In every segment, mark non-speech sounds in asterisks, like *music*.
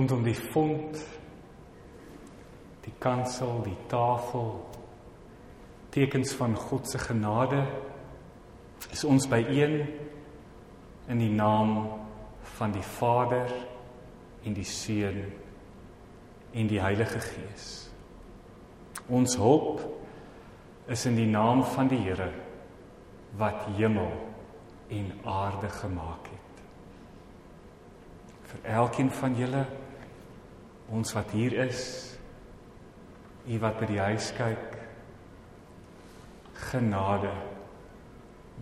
rondom die fond, die kansel, die tafel, tekens van God se genade is ons byeen in die naam van die Vader en die Seun en die Heilige Gees. Ons hulp is in die naam van die Here wat hemel en aarde gemaak het. Vir elkeen van julle ons wat hier is, u wat by die huis kyk, genade,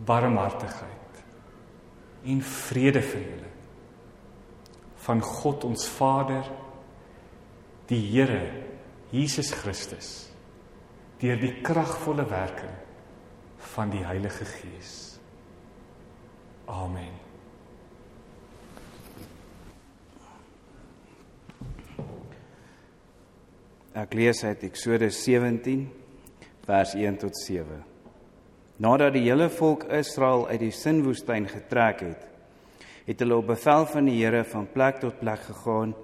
barmhartigheid en vrede vir julle van God ons Vader, die Here Jesus Christus, deur die kragvolle werking van die Heilige Gees. Amen. Ek lees uit Eksodus 17 vers 1 tot 7. Nadat die hele volk Israel uit die Sinwoestyn getrek het, het hulle op bevel van die Here van plek tot plek gegaan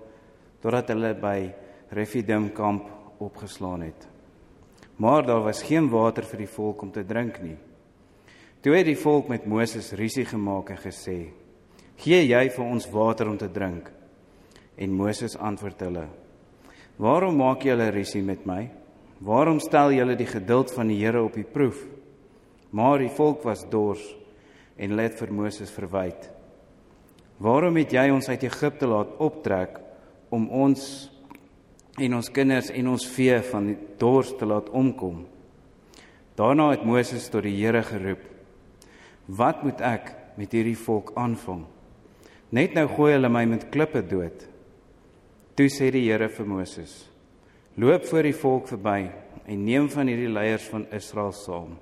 totdat hulle by Refidim kamp opgeslaan het. Maar daar was geen water vir die volk om te drink nie. Toe het die volk met Moses rusie gemaak en gesê: "Gee jy vir ons water om te drink?" En Moses antwoord hulle: Waarom maak julle rusie met my? Waarom stel julle die geduld van die Here op die proef? Maar die volk was dors en hulle het vir Moses verwyd. Waarom het jy ons uit Egipte laat optrek om ons en ons kinders en ons vee van die dors te laat omkom? Daarna het Moses tot die Here geroep: Wat moet ek met hierdie volk aanvang? Net nou gooi hulle my met klippe dood. Toe sê die Here vir Moses: Loop voor die volk verby en neem van hierdie leiers van Israel saam.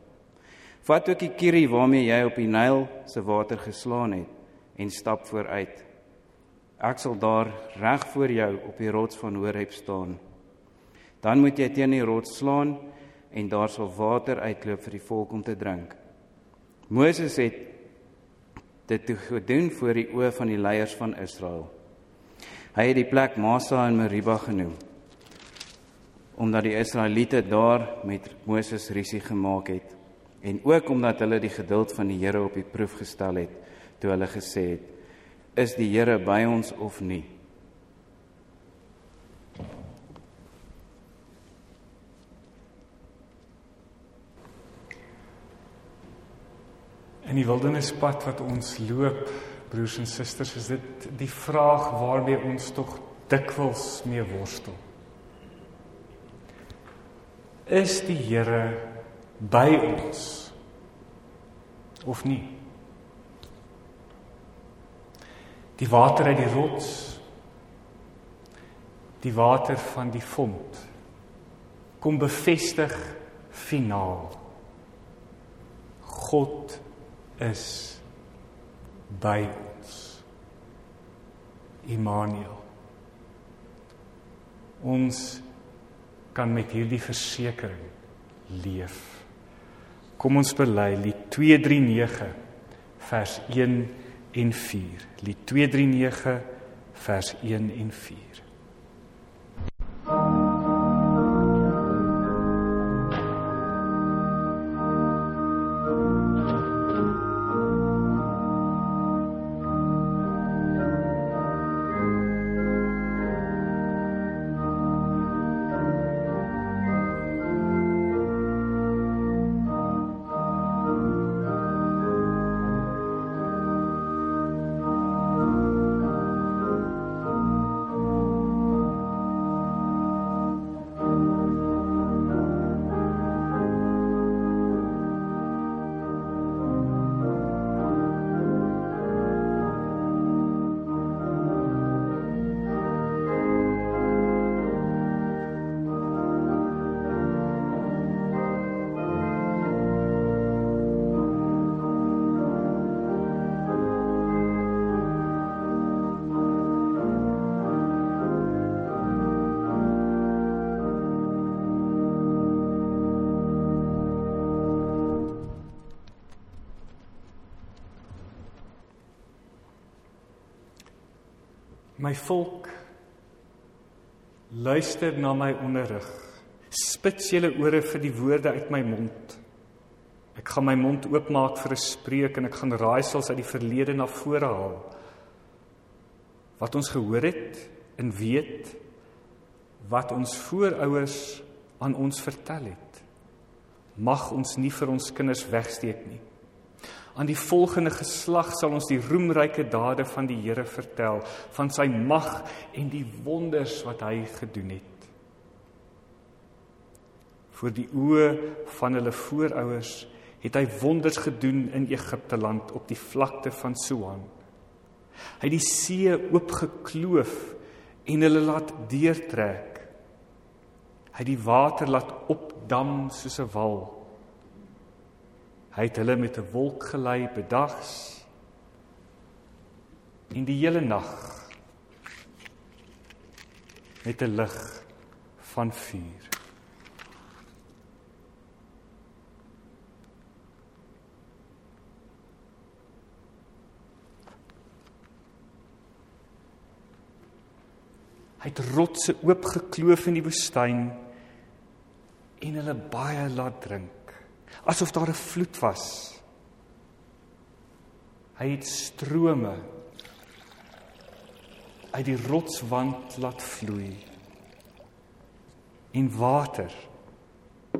Vat ook die kierie waarmee jy op die Nyl se water geslaan het en stap vooruit. Ek sal daar reg voor jou op die rots van Horeb staan. Dan moet jy teen die rots slaan en daar sal water uitloop vir die volk om te drink. Moses het dit gedoen voor die oë van die leiers van Israel. Hy het die plek Masa en Meriba genoem omdat die Israeliete daar met Moses rusie gemaak het en ook omdat hulle die geduld van die Here op die proef gestel het toe hulle gesê het is die Here by ons of nie? In die wildernispad wat ons loop broers en susters, is dit die vraag waarmee ons tog dikwels mee worstel. Is die Here by ons of nie? Die water uit die rots, die water van die font kom bevestig finaal. God is by ons. Immanuel. Ons kan met hierdie versekering leef. Kom ons bely Lied 239 vers 1 en 4. Lied 239 vers 1 en 4. My volk Luister na my onderrig. Spits julle ore vir die woorde uit my mond. Ek gaan my mond oopmaak vir 'n spreek en ek gaan raaisels uit die verlede na vore haal. Wat ons gehoor het en weet wat ons voorouers aan ons vertel het. Mag ons nie vir ons kinders wegsteek nie. Aan die volgende geslag sal ons die roemryke dade van die Here vertel, van sy mag en die wonders wat hy gedoen het. Voor die oë van hulle voorouers het hy wonders gedoen in Egipte land op die vlakte van Suan. Hy het die see oopgekloof en hulle laat deurtrek. Hy het die water laat opdam soos 'n wal. Hy het hulle met 'n wolk gelei bedags in die hele nag met 'n lig van vuur. Hy het rotse oopgekloof in die woestyn en hulle baie laat drink asof daar 'n vloed was. Hy het strome uit die rotswand laat vloei en water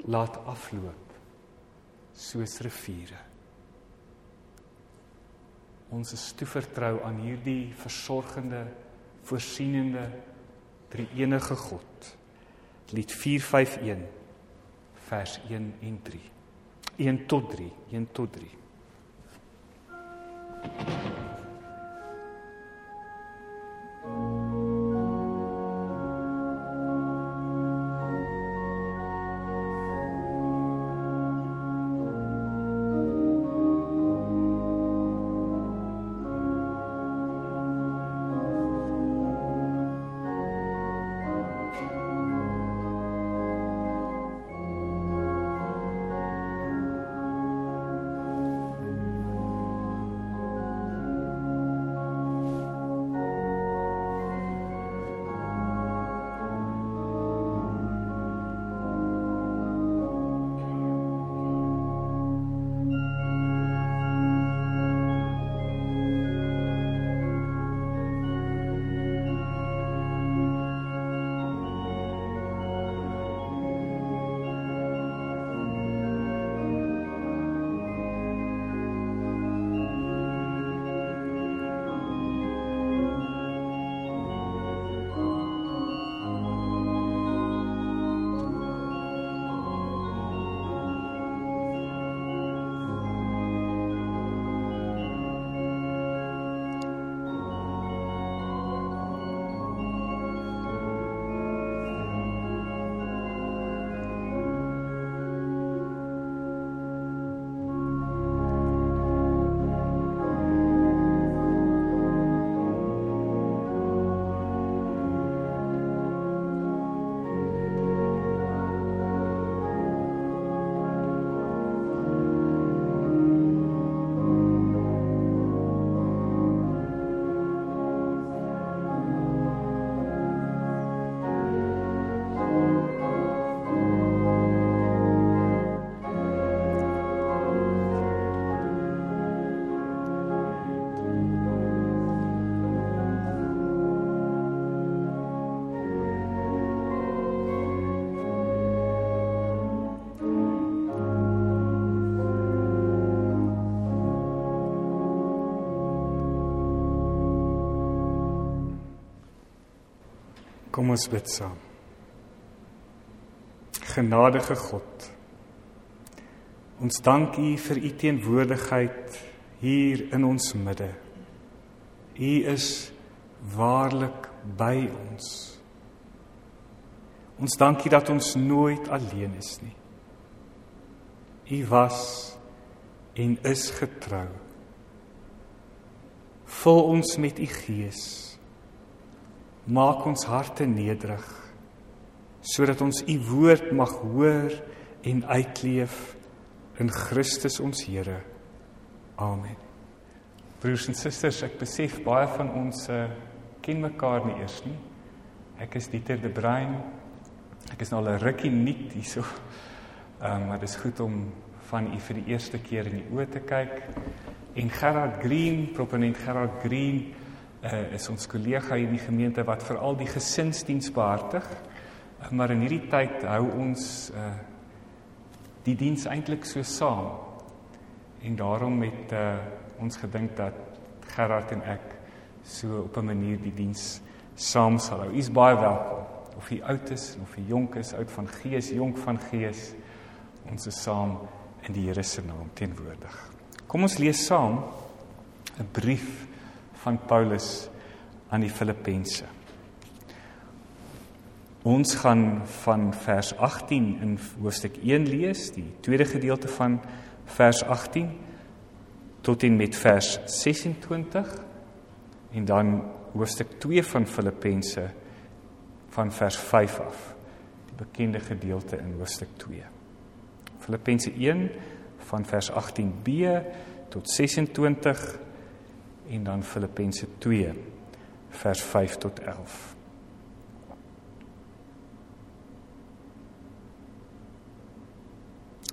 laat afloop soos riviere. Ons is toevertrou aan hierdie versorgende, voorsienende drie enige God. Lied 451 vers 1 en 3. 1 tot 3, 1 tot 3. Kom ons bid saam. Genadige God. Ons dank U vir U teenwoordigheid hier in ons midde. U is waarlik by ons. Ons dank U dat ons nooit alleen is nie. U was en is getrou. Vul ons met U Gees maak ons harte nederig sodat ons u woord mag hoor en uitleef in Christus ons Here. Amen. Broers en susters, ek besef baie van ons uh, ken mekaar nie eers nie. Ek is Dieter de Bruin. Ek is nou al 'n rukkie nuut hierso. Ehm um, maar dit is goed om van u vir die eerste keer in die oë te kyk. En Gerard Green, proponent Gerard Green, uh, is ons kollega in die gemeente wat vir al die gesinsdiens behartig. Uh, maar in hierdie tyd hou ons uh, die diens eintlik so saam. En daarom het uh, ons gedink dat Gerard en ek so op 'n manier die diens saam sal hou. U is baie welkom. Of u oud is of u jonk is, oud van gees, jonk van gees, ons is saam in die Here se naam teenwoordig. Kom ons lees saam 'n brief van Paulus aan die Filippense. Ons gaan van vers 18 in hoofstuk 1 lees, die tweede gedeelte van vers 18 tot en met vers 26 en dan hoofstuk 2 van Filippense van vers 5 af die bekende gedeelte in hoofstuk 2 Filippense 1 van vers 18b tot 26 en dan Filippense 2 vers 5 tot 11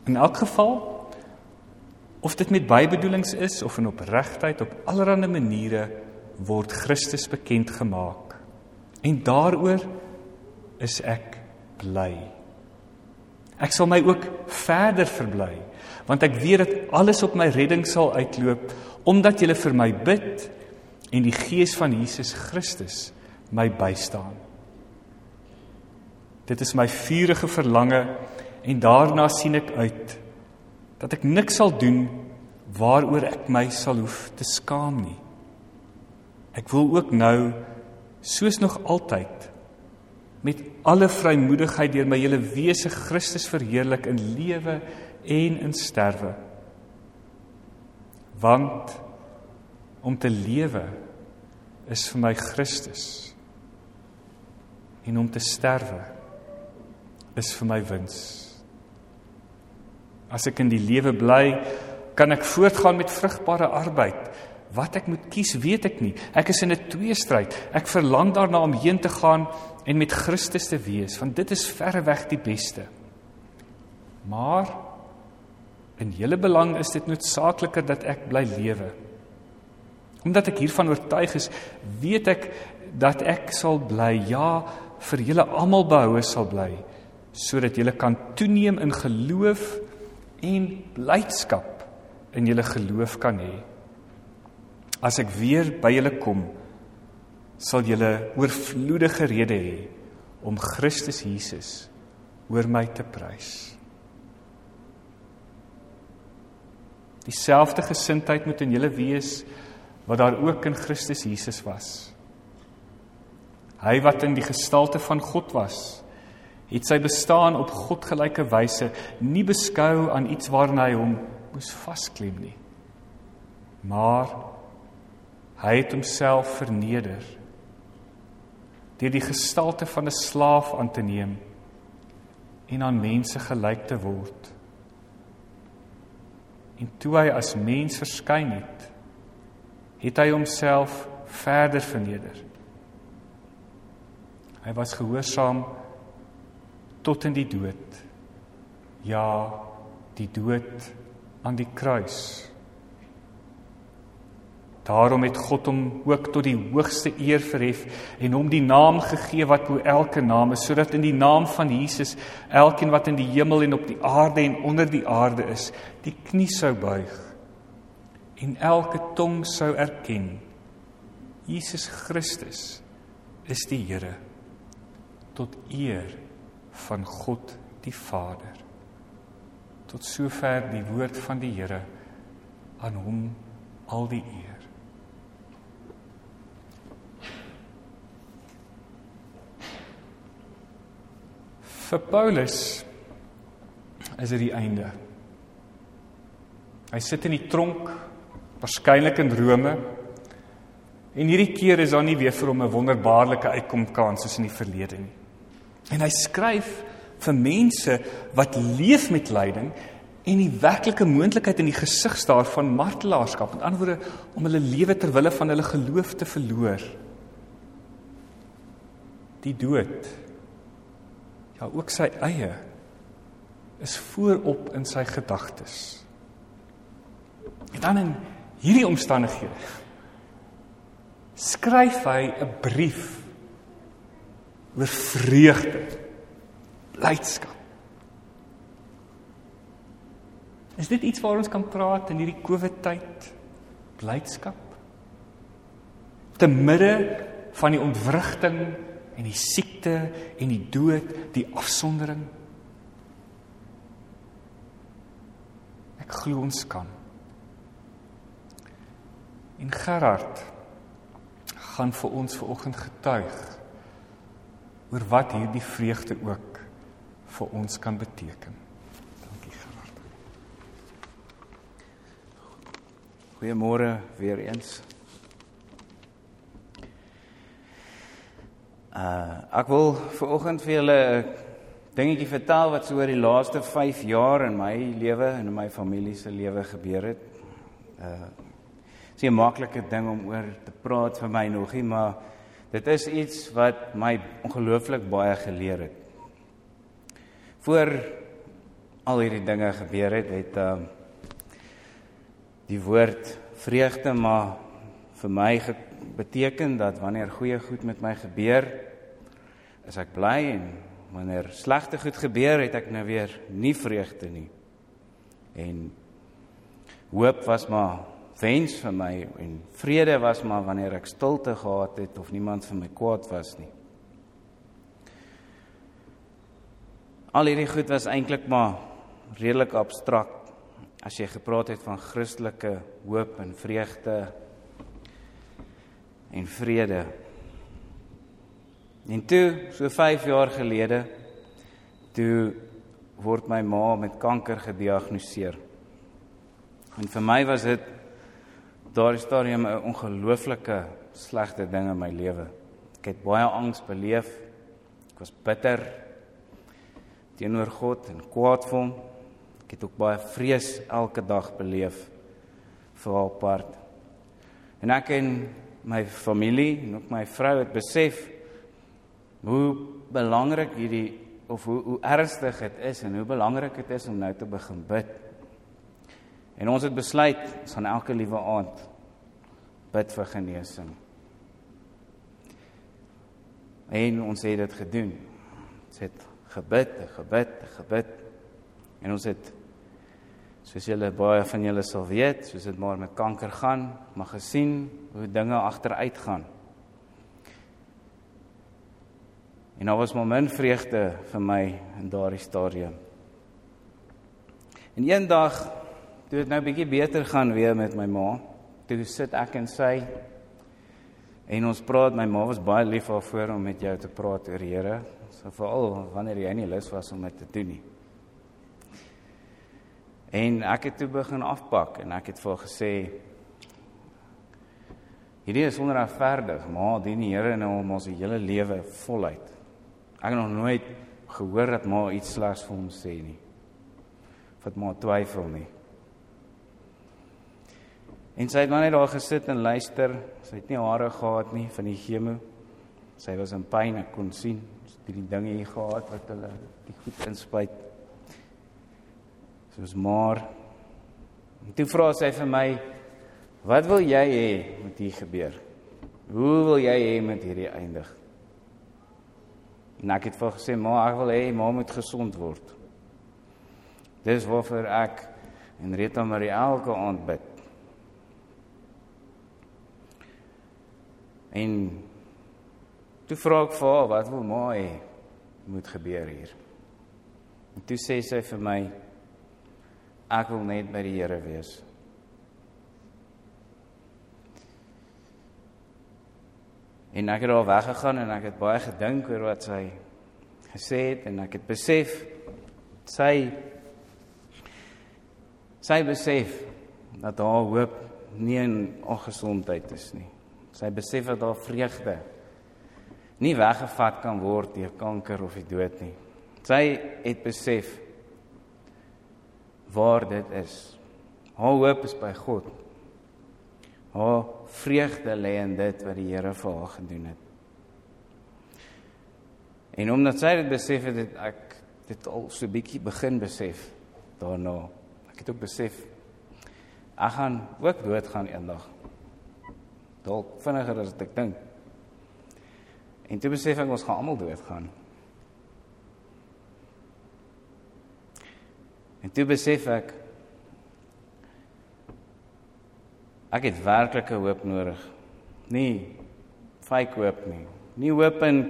In elk geval of dit met bybedoelings is of in opregtheid op allerlei maniere word Christus bekend gemaak. En daaroor is ek bly. Ek sal my ook verder verbly, want ek weet dat alles op my redding sal uitloop omdat jy vir my bid en die gees van Jesus Christus my bystaan. Dit is my vurige verlange en daarna sien ek uit dat ek niks sal doen waaroor ek my sal hoef te skaam nie. Ek wil ook nou soos nog altyd met alle vrymoedigheid deur my hele wese Christus verheerlik in lewe en in sterwe. Want om te lewe is vir my Christus en om te sterwe is vir my wins. As ek in die lewe bly, kan ek voortgaan met vrugbare arbeid Wat ek moet kies, weet ek nie. Ek is in 'n tweestryd. Ek verlang daarna om heen te gaan en met Christus te wees, want dit is verreweg die beste. Maar in hele belang is dit noodsaakliker dat ek bly lewe. Omdat ek hiervan oortuig is, weet ek dat ek sal bly, ja, vir julle almal behoue sal bly, sodat julle kan toeneem in geloof en blydskap in julle geloof kan hê. As ek weer by julle kom, sal julle oorvloedige rede hê om Christus Jesus oor my te prys. Dieselfde gesindheid moet in julle wees wat daar ook in Christus Jesus was. Hy wat in die gestalte van God was, het sy bestaan op godgelyke wyse nie beskou aan iets waarna hy hom moes vasklem nie. Maar Hy het homself verneder deur die gestalte van 'n slaaf aan te neem en aan mense gelyk te word. En toe hy as mens verskyn het, het hy homself verder verneder. Hy was gehoorsaam tot in die dood. Ja, die dood aan die kruis. Daarom het God hom ook tot die hoogste eer verhef en hom die naam gegee wat bo elke naam is, sodat in die naam van Jesus elkeen wat in die hemel en op die aarde en onder die aarde is, die knie sou buig en elke tong sou erken Jesus Christus is die Here tot eer van God die Vader. Tot sover die woord van die Here aan hom al die eer. Vir Paulus is dit die einde. Hy sit in die tronk, waarskynlik in Rome. En hierdie keer is daar nie weer vir hom 'n wonderbaarlike uitkomkans soos in die verlede nie. En hy skryf vir mense wat leef met lyding en die werklike moontlikheid in die gesig staar van martelaarskap, met ander woorde om hulle lewe ter wille van hulle geloof te verloor. die dood ja ook sy eie is voorop in sy gedagtes. En dan in hierdie omstandighede skryf hy 'n brief oor vreugde, blydskap. Is dit iets waar ons kan praat in hierdie COVID tyd? Blydskap. Te midde van die ontwrigting en die siekte en die dood, die afsondering. Ek glo ons kan. En Gerard gaan vir ons vanoggend getuig oor wat hierdie vreugde ook vir ons kan beteken. Dankie Gerard. Goeiemôre weer eens. Uh ek wil vanoggend vir julle 'n dingetjie vertel wat so oor die laaste 5 jaar in my lewe en in my familie se lewe gebeur het. Uh is nie 'n maklike ding om oor te praat vir my nogie, maar dit is iets wat my ongelooflik baie geleer het. Voor al hierdie dinge gebeur het, het uh, die woord vreugde maar vir my beteken dat wanneer goeie goed met my gebeur, is ek bly en wanneer slegte goed gebeur, het ek nou weer nie vreugde nie. En hoop was maar wens vir my en vrede was maar wanneer ek stilte gehad het of niemand vir my kwaad was nie. Al hierdie goed was eintlik maar redelik abstrakt as jy gepraat het van Christelike hoop en vreugde en vrede. En toe, so 5 jaar gelede, toe word my ma met kanker gediagnoseer. En vir my was dit daardie stadium 'n ongelooflike slegte ding in my lewe. Ek het baie angs beleef. Ek was bitter teenoor God en kwaad vir hom. Ek het ook baie vrees elke dag beleef vir haar part. En ek en my familie en ook my vrou het besef hoe belangrik hierdie of hoe hoe ernstig dit is en hoe belangrik dit is om nou te begin bid. En ons het besluit ons gaan elke liewe aand bid vir genesing. En ons het dit gedoen. Ons het gebid, gebid, gebid. En ons het soos julle baie van julle sal weet, soos dit maar met kanker gaan, maar gesien hoe dinge agteruit gaan. En daar was moment vreugde vir my in daardie stadium. En eendag toe dit nou bietjie beter gaan weer met my ma, toe sit ek en sy en ons praat, my ma was baie lief daarvoor om met jou te praat oor die Here, so veral wanneer jy nie lus was om dit te doen nie. En ek het toe begin afpak en ek het vir haar gesê hierdie is onregverdig, maar dien die Here nou om ons hele lewe voluit. Ek het nog nooit gehoor dat ma iets slegs vir hom sê nie. Wat maar twyfel nie. En sy het maar net daar gesit en luister. Sy het nie hare gehad nie van die chemo. Sy was in pyn, ek kon sien. Sy het die dinge hier gehad wat hulle die goed inspuit. Soos maar. En toe vra sy vir my, "Wat wil jy hê moet hier gebeur? Hoe wil jy hê moet hierdie eindig?" En ek het vir gesê, "Ma, ek wil hê ma moet gesond word." Dis waarvoor ek en Rita Marie elke aand bid. En toe vra ek vir haar wat wil ma hê moet gebeur hier. En toe sê sy vir my ek wil net by die Here wees. En ek het al weggegaan en ek het baie gedink oor wat sy gesê het en ek het besef sy sy besef dat haar hoop nie in ongesondheid is nie. Sy besef dat haar vreugde nie weggevat kan word deur kanker of die dood nie. Sy het besef waar dit is. Haar hoop is by God. Haar vreugde lê in dit wat die Here vir haar gedoen het. En omdat sy dit besef het, het ek dit al so bietjie begin besef daarna. Ek het ook besef ek gaan ook doodgaan eendag. Dalk vinniger as ek dink. En toe besef ek ons gaan almal doodgaan. En toe besef ek ek het werklike hoop nodig. Nie fake hoop nie. Nie hoop in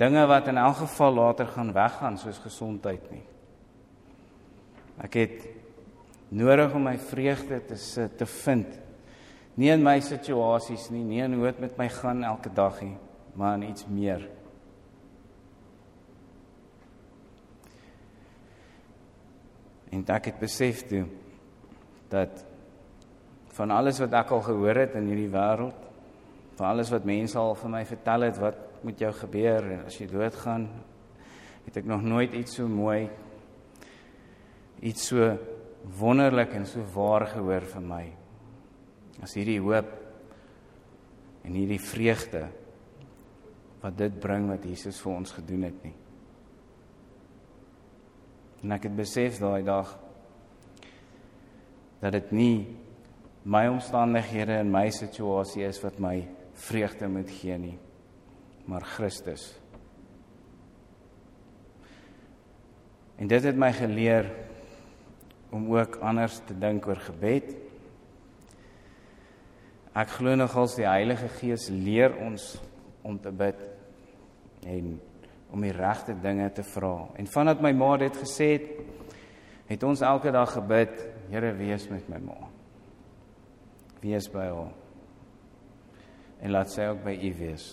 dinge wat in elk geval later gaan weggaan soos gesondheid nie. Ek het nodig om my vreugde te sit te vind. Nie in my situasies nie, nie in hoe dit met my gaan elke dag nie, maar in iets meer. En ek het besef toe dat van alles wat ek al gehoor het in hierdie wêreld, van alles wat mense al vir my vertel het wat met jou gebeur as jy doodgaan, het ek nog nooit iets so mooi iets so wonderlik en so waar gehoor vir my. As hierdie hoop en hierdie vreugde wat dit bring wat Jesus vir ons gedoen het nie. En ek het besef daai dag dat dit nie my omstandighede en my situasie is wat my vreugde moet gee nie, maar Christus. En dit het my geleer om ook anders te dink oor gebed. Ek glo nogals die Heilige Gees leer ons om te bid en om die regte dinge te vra. En vandat my ma dit gesê het, het ons elke dag gebid, Here wees met my ma. Wees by haar. En laat sy ook by U wees.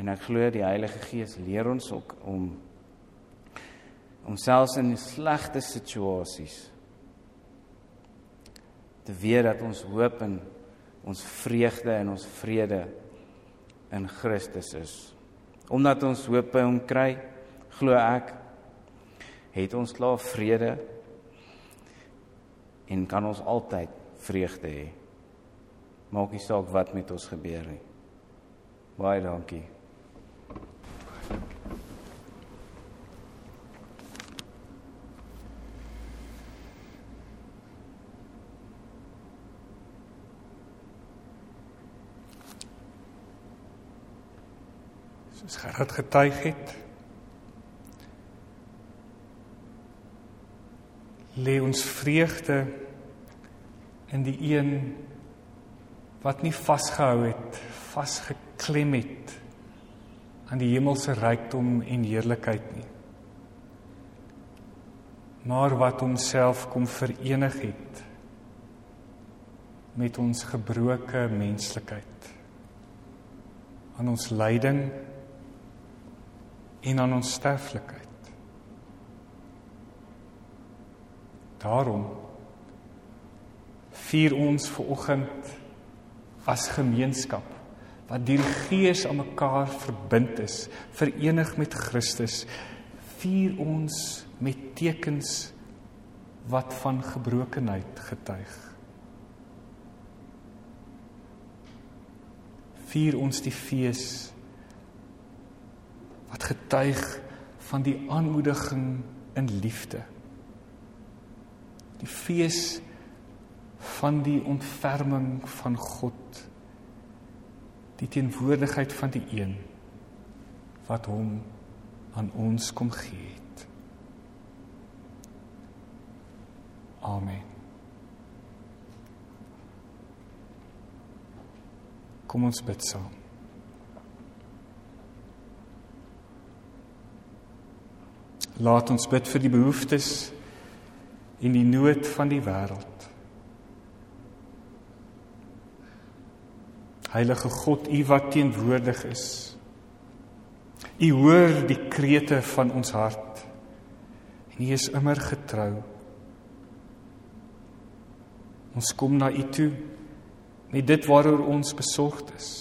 En ek glo die Heilige Gees leer ons ook om om selfs in slegte situasies te weet dat ons hoop en ons vreugde en ons vrede in Christus is. Omdat ons hoop by hom kry, glo ek het ons klaar vrede en kan ons altyd vreugde hê. Maak nie saak wat met ons gebeur nie. Baie dankie. Soos Gerard getuig het. Lê ons vreugde in die een wat nie vasgehou het, vasgeklem het aan die hemelse rykdom en heerlikheid nie. Maar wat homself kom verenig het met ons gebroke menslikheid aan ons lyding en aan ons sterflikheid. Daarom vier ons ver oggend as gemeenskap wat deur die Gees aan mekaar verbind is, verenig met Christus, vier ons met tekens wat van gebrokenheid getuig. Vier ons die fees wat getuig van die aanmoediging in liefde. Die fees van die ontferming van God. Die teenwoordigheid van die een wat hom aan ons kom gee het. Amen. Kom ons bid saam. Laat ons bid vir die behoeftes en die nood van die wêreld. Heilige God, U wat teenwoordig is. U hoor die krete van ons hart. En U is immer getrou. Ons kom na U toe met dit waaroor ons besorgd is.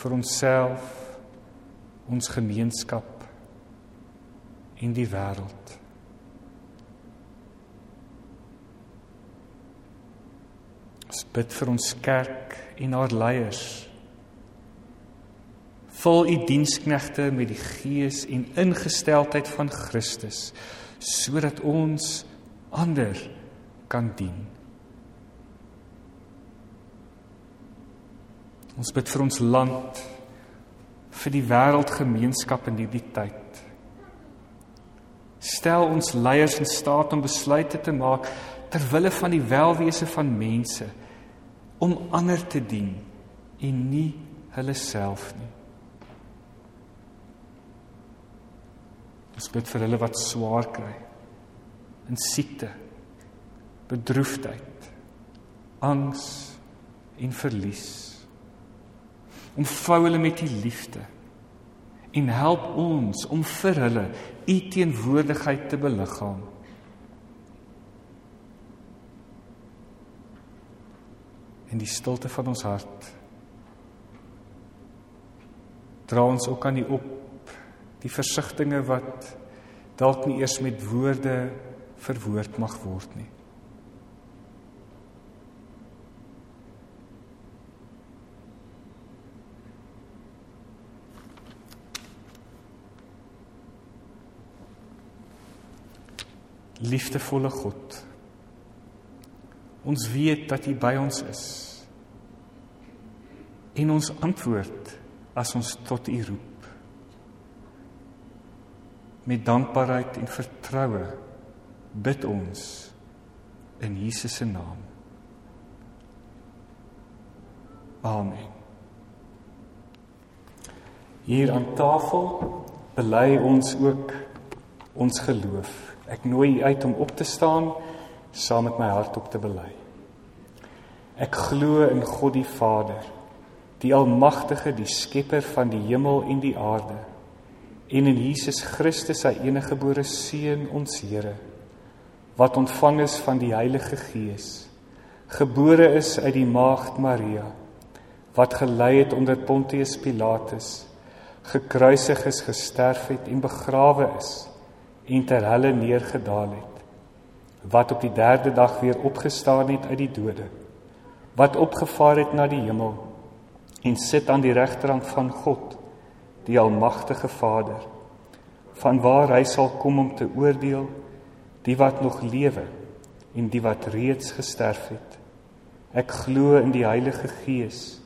vir onsself, ons gemeenskap en die wêreld. Ons bid vir ons kerk en haar leiers. Vul u diensknegte met die gees en ingesteldheid van Christus sodat ons ander kan dien. Ons bid vir ons land, vir die wêreldgemeenskap in hierdie tyd. Stel ons leiers in staat om besluite te maak ter wille van die welwese van mense om ander te dien en nie hulle self nie. Ons bid vir hulle wat swaar kry in siekte, bedroefdheid, angs en verlies. Omvou hulle met u liefde en help ons om vir hulle u teenwoordigheid te beliggaam. In die stilte van ons hart dra ons ook aan die op die versigtings wat dalk nie eers met woorde verwoord mag word nie. Liefdevolle God. Ons weet dat U by ons is. En ons antwoord as ons tot U roep met dankbaarheid en vertroue bid ons in Jesus se naam. Amen. Hier aan tafel bely ons ook ons geloof. Ek nooi u uit om op te staan saam met my hart op te bely. Ek glo in God die Vader, die almagtige, die skepper van die hemel en die aarde en in Jesus Christus sy enige gebore seun ons Here wat ontvang is van die Heilige Gees gebore is uit die maagd Maria wat gelei het onder Pontius Pilatus gekruisig is gesterf het en begrawe is en ter helle neergedaal het wat op die 3de dag weer opgestaan het uit die dode wat opgevaar het na die hemel en sit aan die regterhand van God die almagtige Vader vanwaar hy sal kom om te oordeel die wat nog lewe en die wat reeds gesterf het. Ek glo in die Heilige Gees.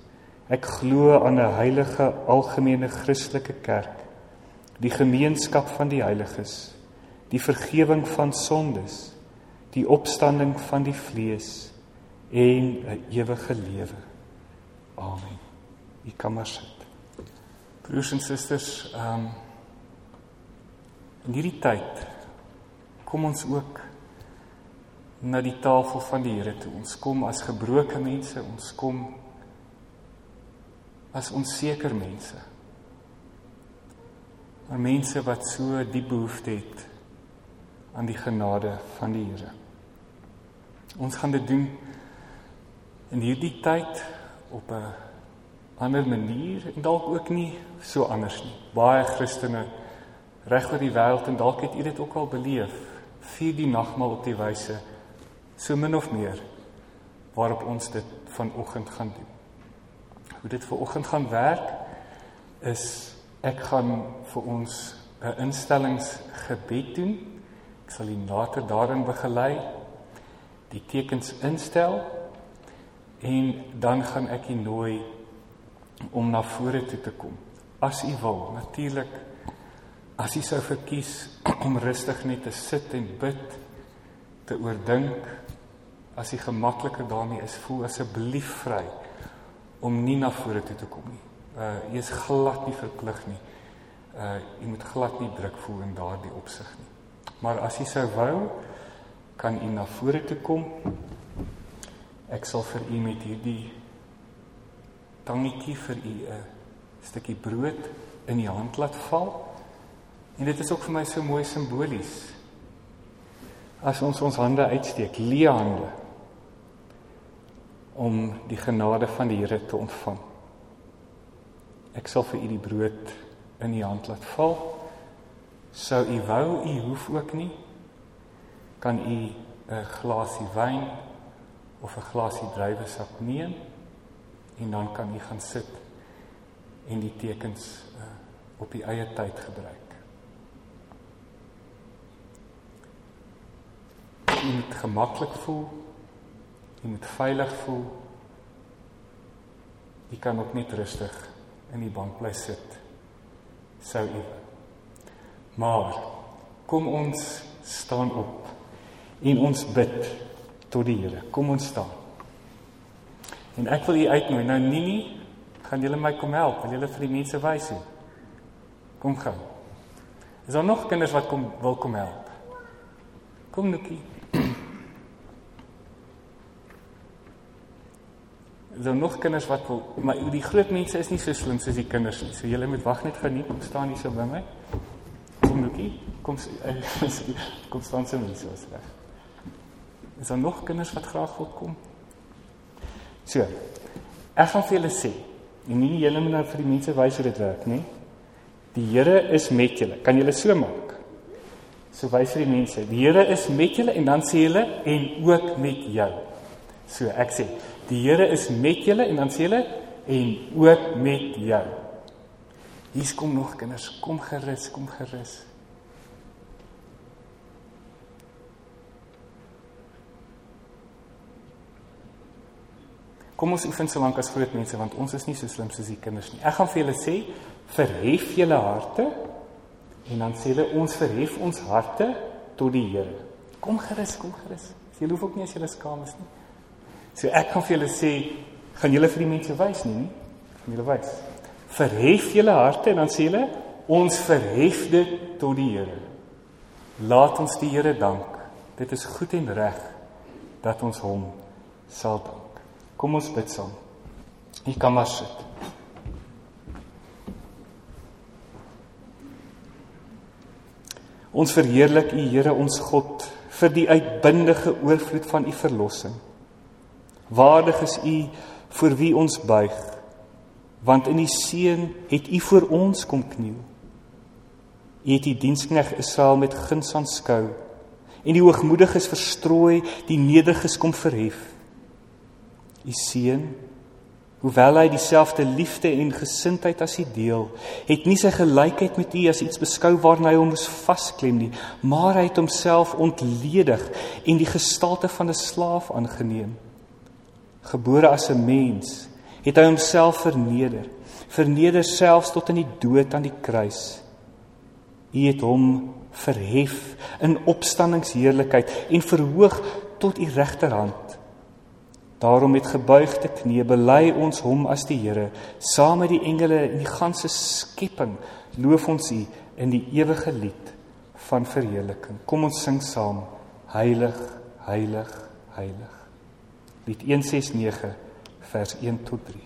Ek glo aan 'n heilige algemene Christelike kerk die gemeenskap van die heiliges die vergifnis van sondes die opstanding van die vlees en 'n ewige lewe amen ek kan maar sit Broers en susters, ehm um, in hierdie tyd kom ons ook na die tafel van die Here toe. Ons kom as gebroke mense, ons kom as onseker mense. Maar mense wat so diep behoefte het aan die genade van die Here. Ons gaan dit doen in hierdie tyd op 'n ander manier en dalk ook nie so anders nie. Baie Christene reg oor die wêreld en dalk het u dit ook al beleef, vier die nagmaal op die wyse so min of meer waarop ons dit vanoggend gaan doen. Hoe dit vanoggend gaan werk is ek gaan vir ons 'n instellingsgebed doen. Ek sal u later daarin begelei die tekens instel en dan gaan ek u nooi om na vore toe te kom. As u wil, natuurlik as u sou verkies *clears throat* om rustig net te sit en bid, te oordink, as u gemakliker daarmee is, voel asseblief vry om nie na vore toe te kom nie. Uh u is glad nie verplig nie. Uh u moet glad nie druk voel in daardie opsig nie. Maar as u sou wou, kan u na vore toe kom. Ek sal vir u met hierdie tangetjie vir u 'n stukkie brood in die hand laat val. En dit is ook vir my so mooi simbolies. As ons ons hande uitsteek, leë hande om die genade van die Here te ontvang. Ek sal vir u die brood in die hand laat val. Sou u wou, u hoef ook nie. Kan u 'n glasie wyn of 'n glasie druiwesap neem? en dan kan u gaan sit en die tekens uh, op die eie tyd gebruik. Jy moet gemaklik voel. Jy moet veilig voel. Jy kan ook net rustig in die bank bly sit. Sou u. Maar kom ons staan op en ons bid tot die Here. Kom ons staan. En ek wil u uitnooi. Nou Nini, gaan julle my kom help? Wil julle vir die mense wys hoe? Kom gou. Is daar nog kinders wat kom wil kom help? Kom Nukie. Is daar nog kinders wat wil maar die groot mense is nie so slim soos die kinders nie. So julle moet wag net geniet om staan hier so by my. Kom Nukie. Kom kom staan so mense as reg. Is daar nog kinders wat graag wil kom? So. Gaan vir julle sê, en nie julle moet nou vir die mense wys hoe dit werk nie. Die Here is met julle. Kan julle so maak? So wys vir die mense, die Here is met julle en dan sê julle en ook met jou. So ek sê, die Here is met julle en dan sê julle en ook met jou. Hier kom nog kinders, kom gerus, kom gerus. Kom ons oefen so lank as groot mense want ons is nie so slim soos die kinders nie. Ek gaan vir julle sê, verhef julle harte en dan sê hulle ons verhef ons harte tot die Here. Kom gerus, kom gerus. Jy hoef ook nie as jy skaam is nie. So ek gaan vir julle sê, gaan julle vir die mense wys nie, nie? Gaan julle wys. Verhef julle harte en dan sê hulle ons verhef dit tot die Here. Laat ons die Here dank. Dit is goed en reg dat ons hom sal dank. Kom ons bid saam. U kan maar sit. Ons verheerlik U Here ons God vir die uitbundige oorvloed van U verlossing. Waardig is U vir wie ons buig, want in die seën het U vir ons kom kniel. U het die dienskneg Israel met guns aanskou en die hoogmoediges verstrooi, die nederiges kom verhef u seun hoewel hy dieselfde liefde en gesindheid as u deel het nie sy gelykheid met u as iets beskou waarna hy hom moes vasklem nie maar hy het homself ontledig en die gestalte van 'n slaaf aangeneem gebore as 'n mens het hy homself verneder. Verneder selfs tot in die dood aan die kruis. U het hom verhef in opstanningsheerlikheid en verhoog tot u regterhand. Daarom met gebuigde knie bely ons hom as die Here, saam met die engele en die ganse skepping loof ons U in die ewige lied van verheerliking. Kom ons sing saam: Heilig, heilig, heilig. Lied 169 vers 1 tot 3.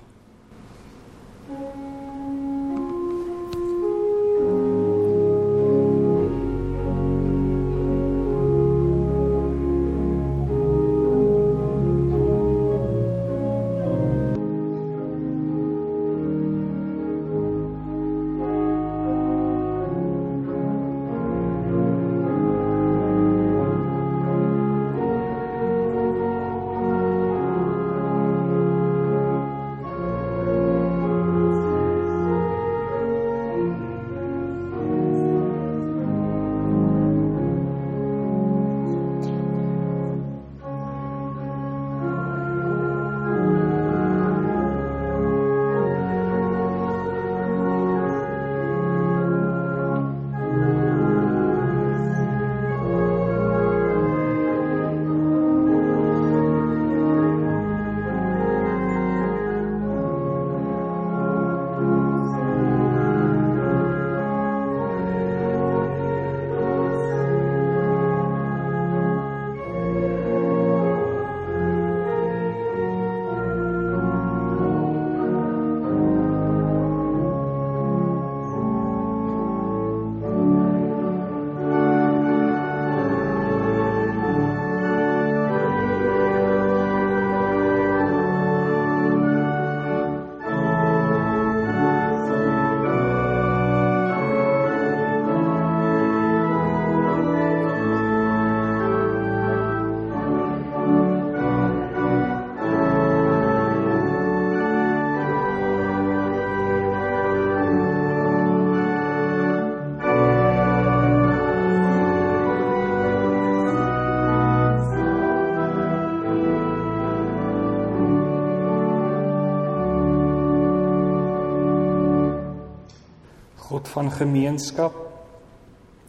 God van gemeenskap.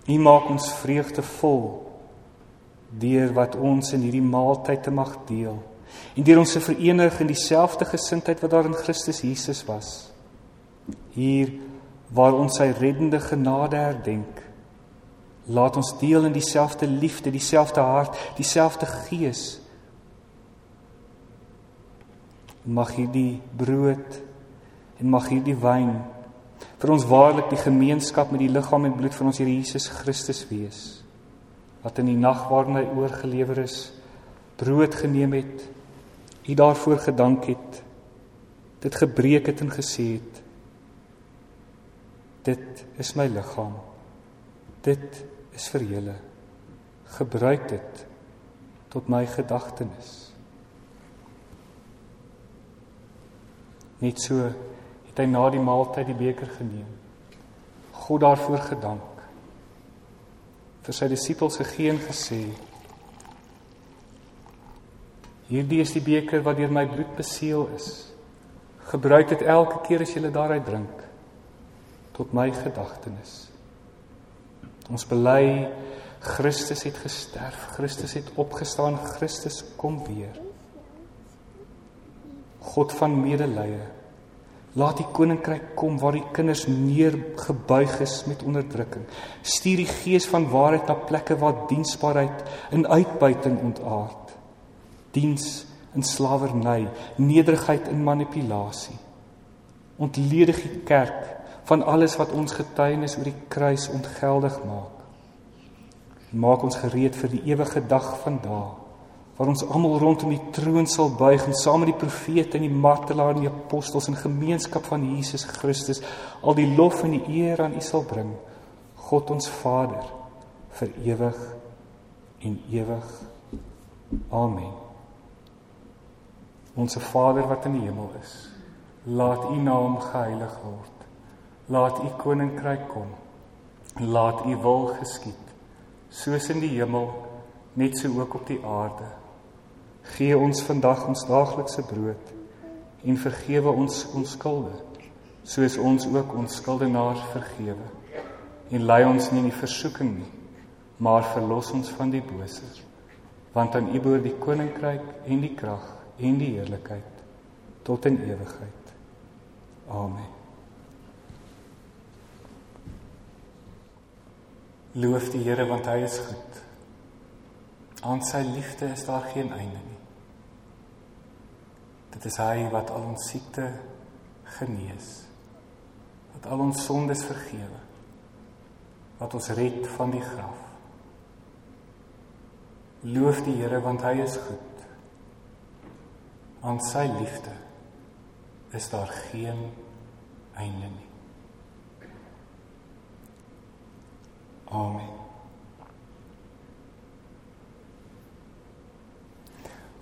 U maak ons vreugdevol deur wat ons in hierdie maaltyd te mag deel en deur ons se verenig in dieselfde gesindheid wat daar in Christus Jesus was. Hier waar ons sy reddende genade herdenk, laat ons deel in dieselfde liefde, dieselfde hart, dieselfde gees. Mag hierdie brood en mag hierdie wyn vir ons waarlik die gemeenskap met die liggaam en bloed van ons Here Jesus Christus wees. Wat in die nag waarin hy oorgelewer is brood geneem het u daarvoor gedank het dit gebreek het en gesê het dit is my liggaam. Dit is vir julle. Gebruik dit tot my gedagtenis. Net so het hy na die maaltyd die beker geneem. God daarvoor gedank. Vir sy disippels gegee en gesê: Hierdie is die beker wat deur my bloed beseël is. Gebruik dit elke keer as jy daaruit drink tot my gedagtenis. Ons bely Christus het gesterf, Christus het opgestaan, Christus kom weer. God van medelee Laat die koninkryk kom waar die kinders neergebuig is met onderdrukking. Stuur die gees van waarheid na plekke waar diensbaarheid in uitbuiting ontaard. Diens in slawerny, nederigheid in manipulasie. Ontledig die kerk van alles wat ons getuienis oor die kruis ontgeldig maak. Maak ons gereed vir die ewige dag van daai waar ons almal rondom die troon sal buig en saam met die profete en die martelaar en die apostels in gemeenskap van Jesus Christus al die lof en die eer aan U sal bring. God ons Vader vir ewig en ewig. Amen. Onse Vader wat in die hemel is laat U naam geheilig word. Laat U koninkryk kom. Laat U wil geskied soos in die hemel net so ook op die aarde Gee ons vandag ons daaglikse brood en vergewe ons ons skulde soos ons ook ons skuldenaars vergewe. En lei ons nie in die versoeking nie, maar verlos ons van die bose. Want aan U behoort die koninkryk en die krag en die heerlikheid tot in ewigheid. Amen. Loof die Here want hy is goed. Aan sy liefde is daar geen einde nie. Dit is hy wat al ons siekte genees. Wat al ons sondes vergewe. Wat ons red van die graf. Loof die Here want hy is goed. Aan sy liefde is daar geen einde nie. Amen.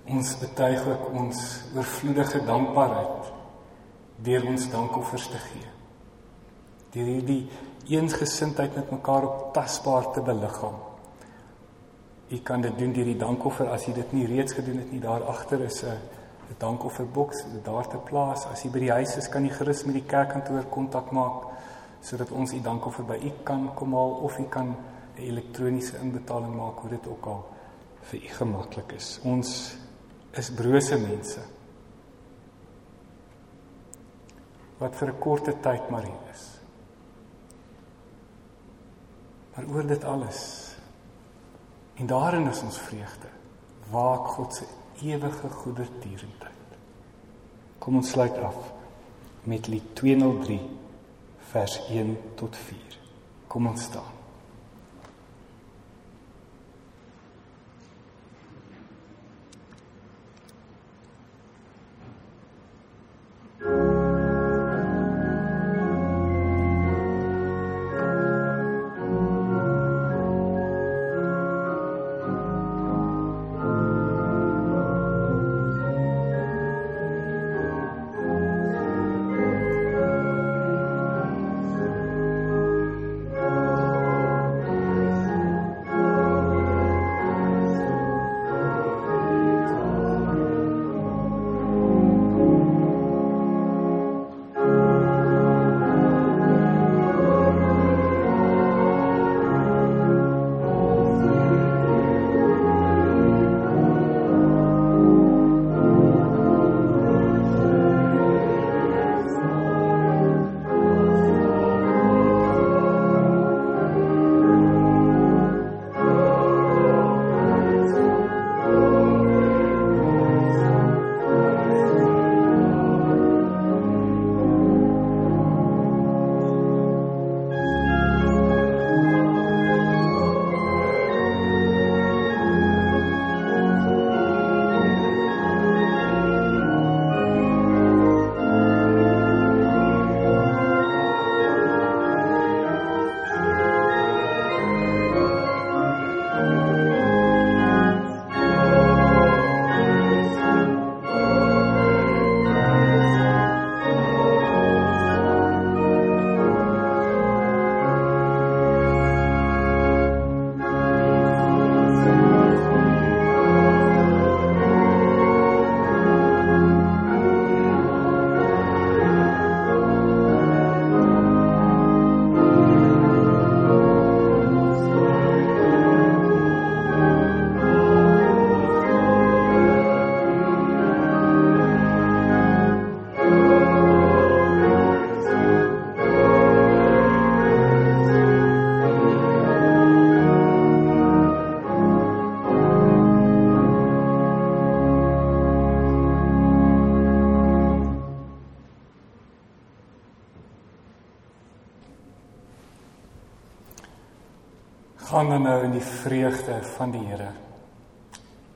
Ons betuig ook ons oorvloedige dankbaarheid deur ons dankoffers te gee. Deur hierdie eensgesindheid met mekaar op tasbaar te beliggaam. U kan dit doen deur die dankoffer as jy dit nie reeds gedoen het nie. Daar agter is 'n dankofferboks daar te plaas. As jy by die huis is, kan jy gerus met die kerkkantoor kontak maak sodat ons u dankoffer by u kan kom haal of u kan 'n elektroniese inbetaling maak hoe dit ook al vir u gemaklik is. Ons is brose mense wat vir 'n korte tyd maar hier is. Maar oor dit alles en daarin is ons vreugde waak God se ewige goedertierendheid. Kom ons sluit af met lied 203 vers 1 tot 4. Kom ons staan. Gaan dan nou in die vreugde van die Here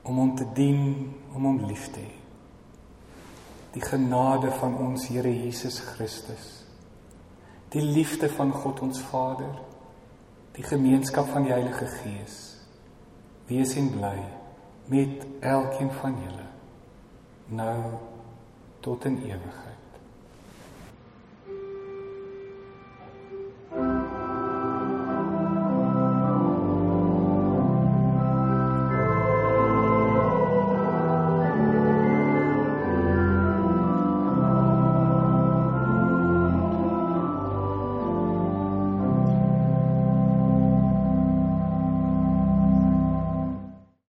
om hom te dien, om hom lief te hê. Die genade van ons Here Jesus Christus. Die liefde van God ons Vader. Die gemeenskap van die Heilige Gees. Wees en bly met elkeen van julle nou tot in ewigheid.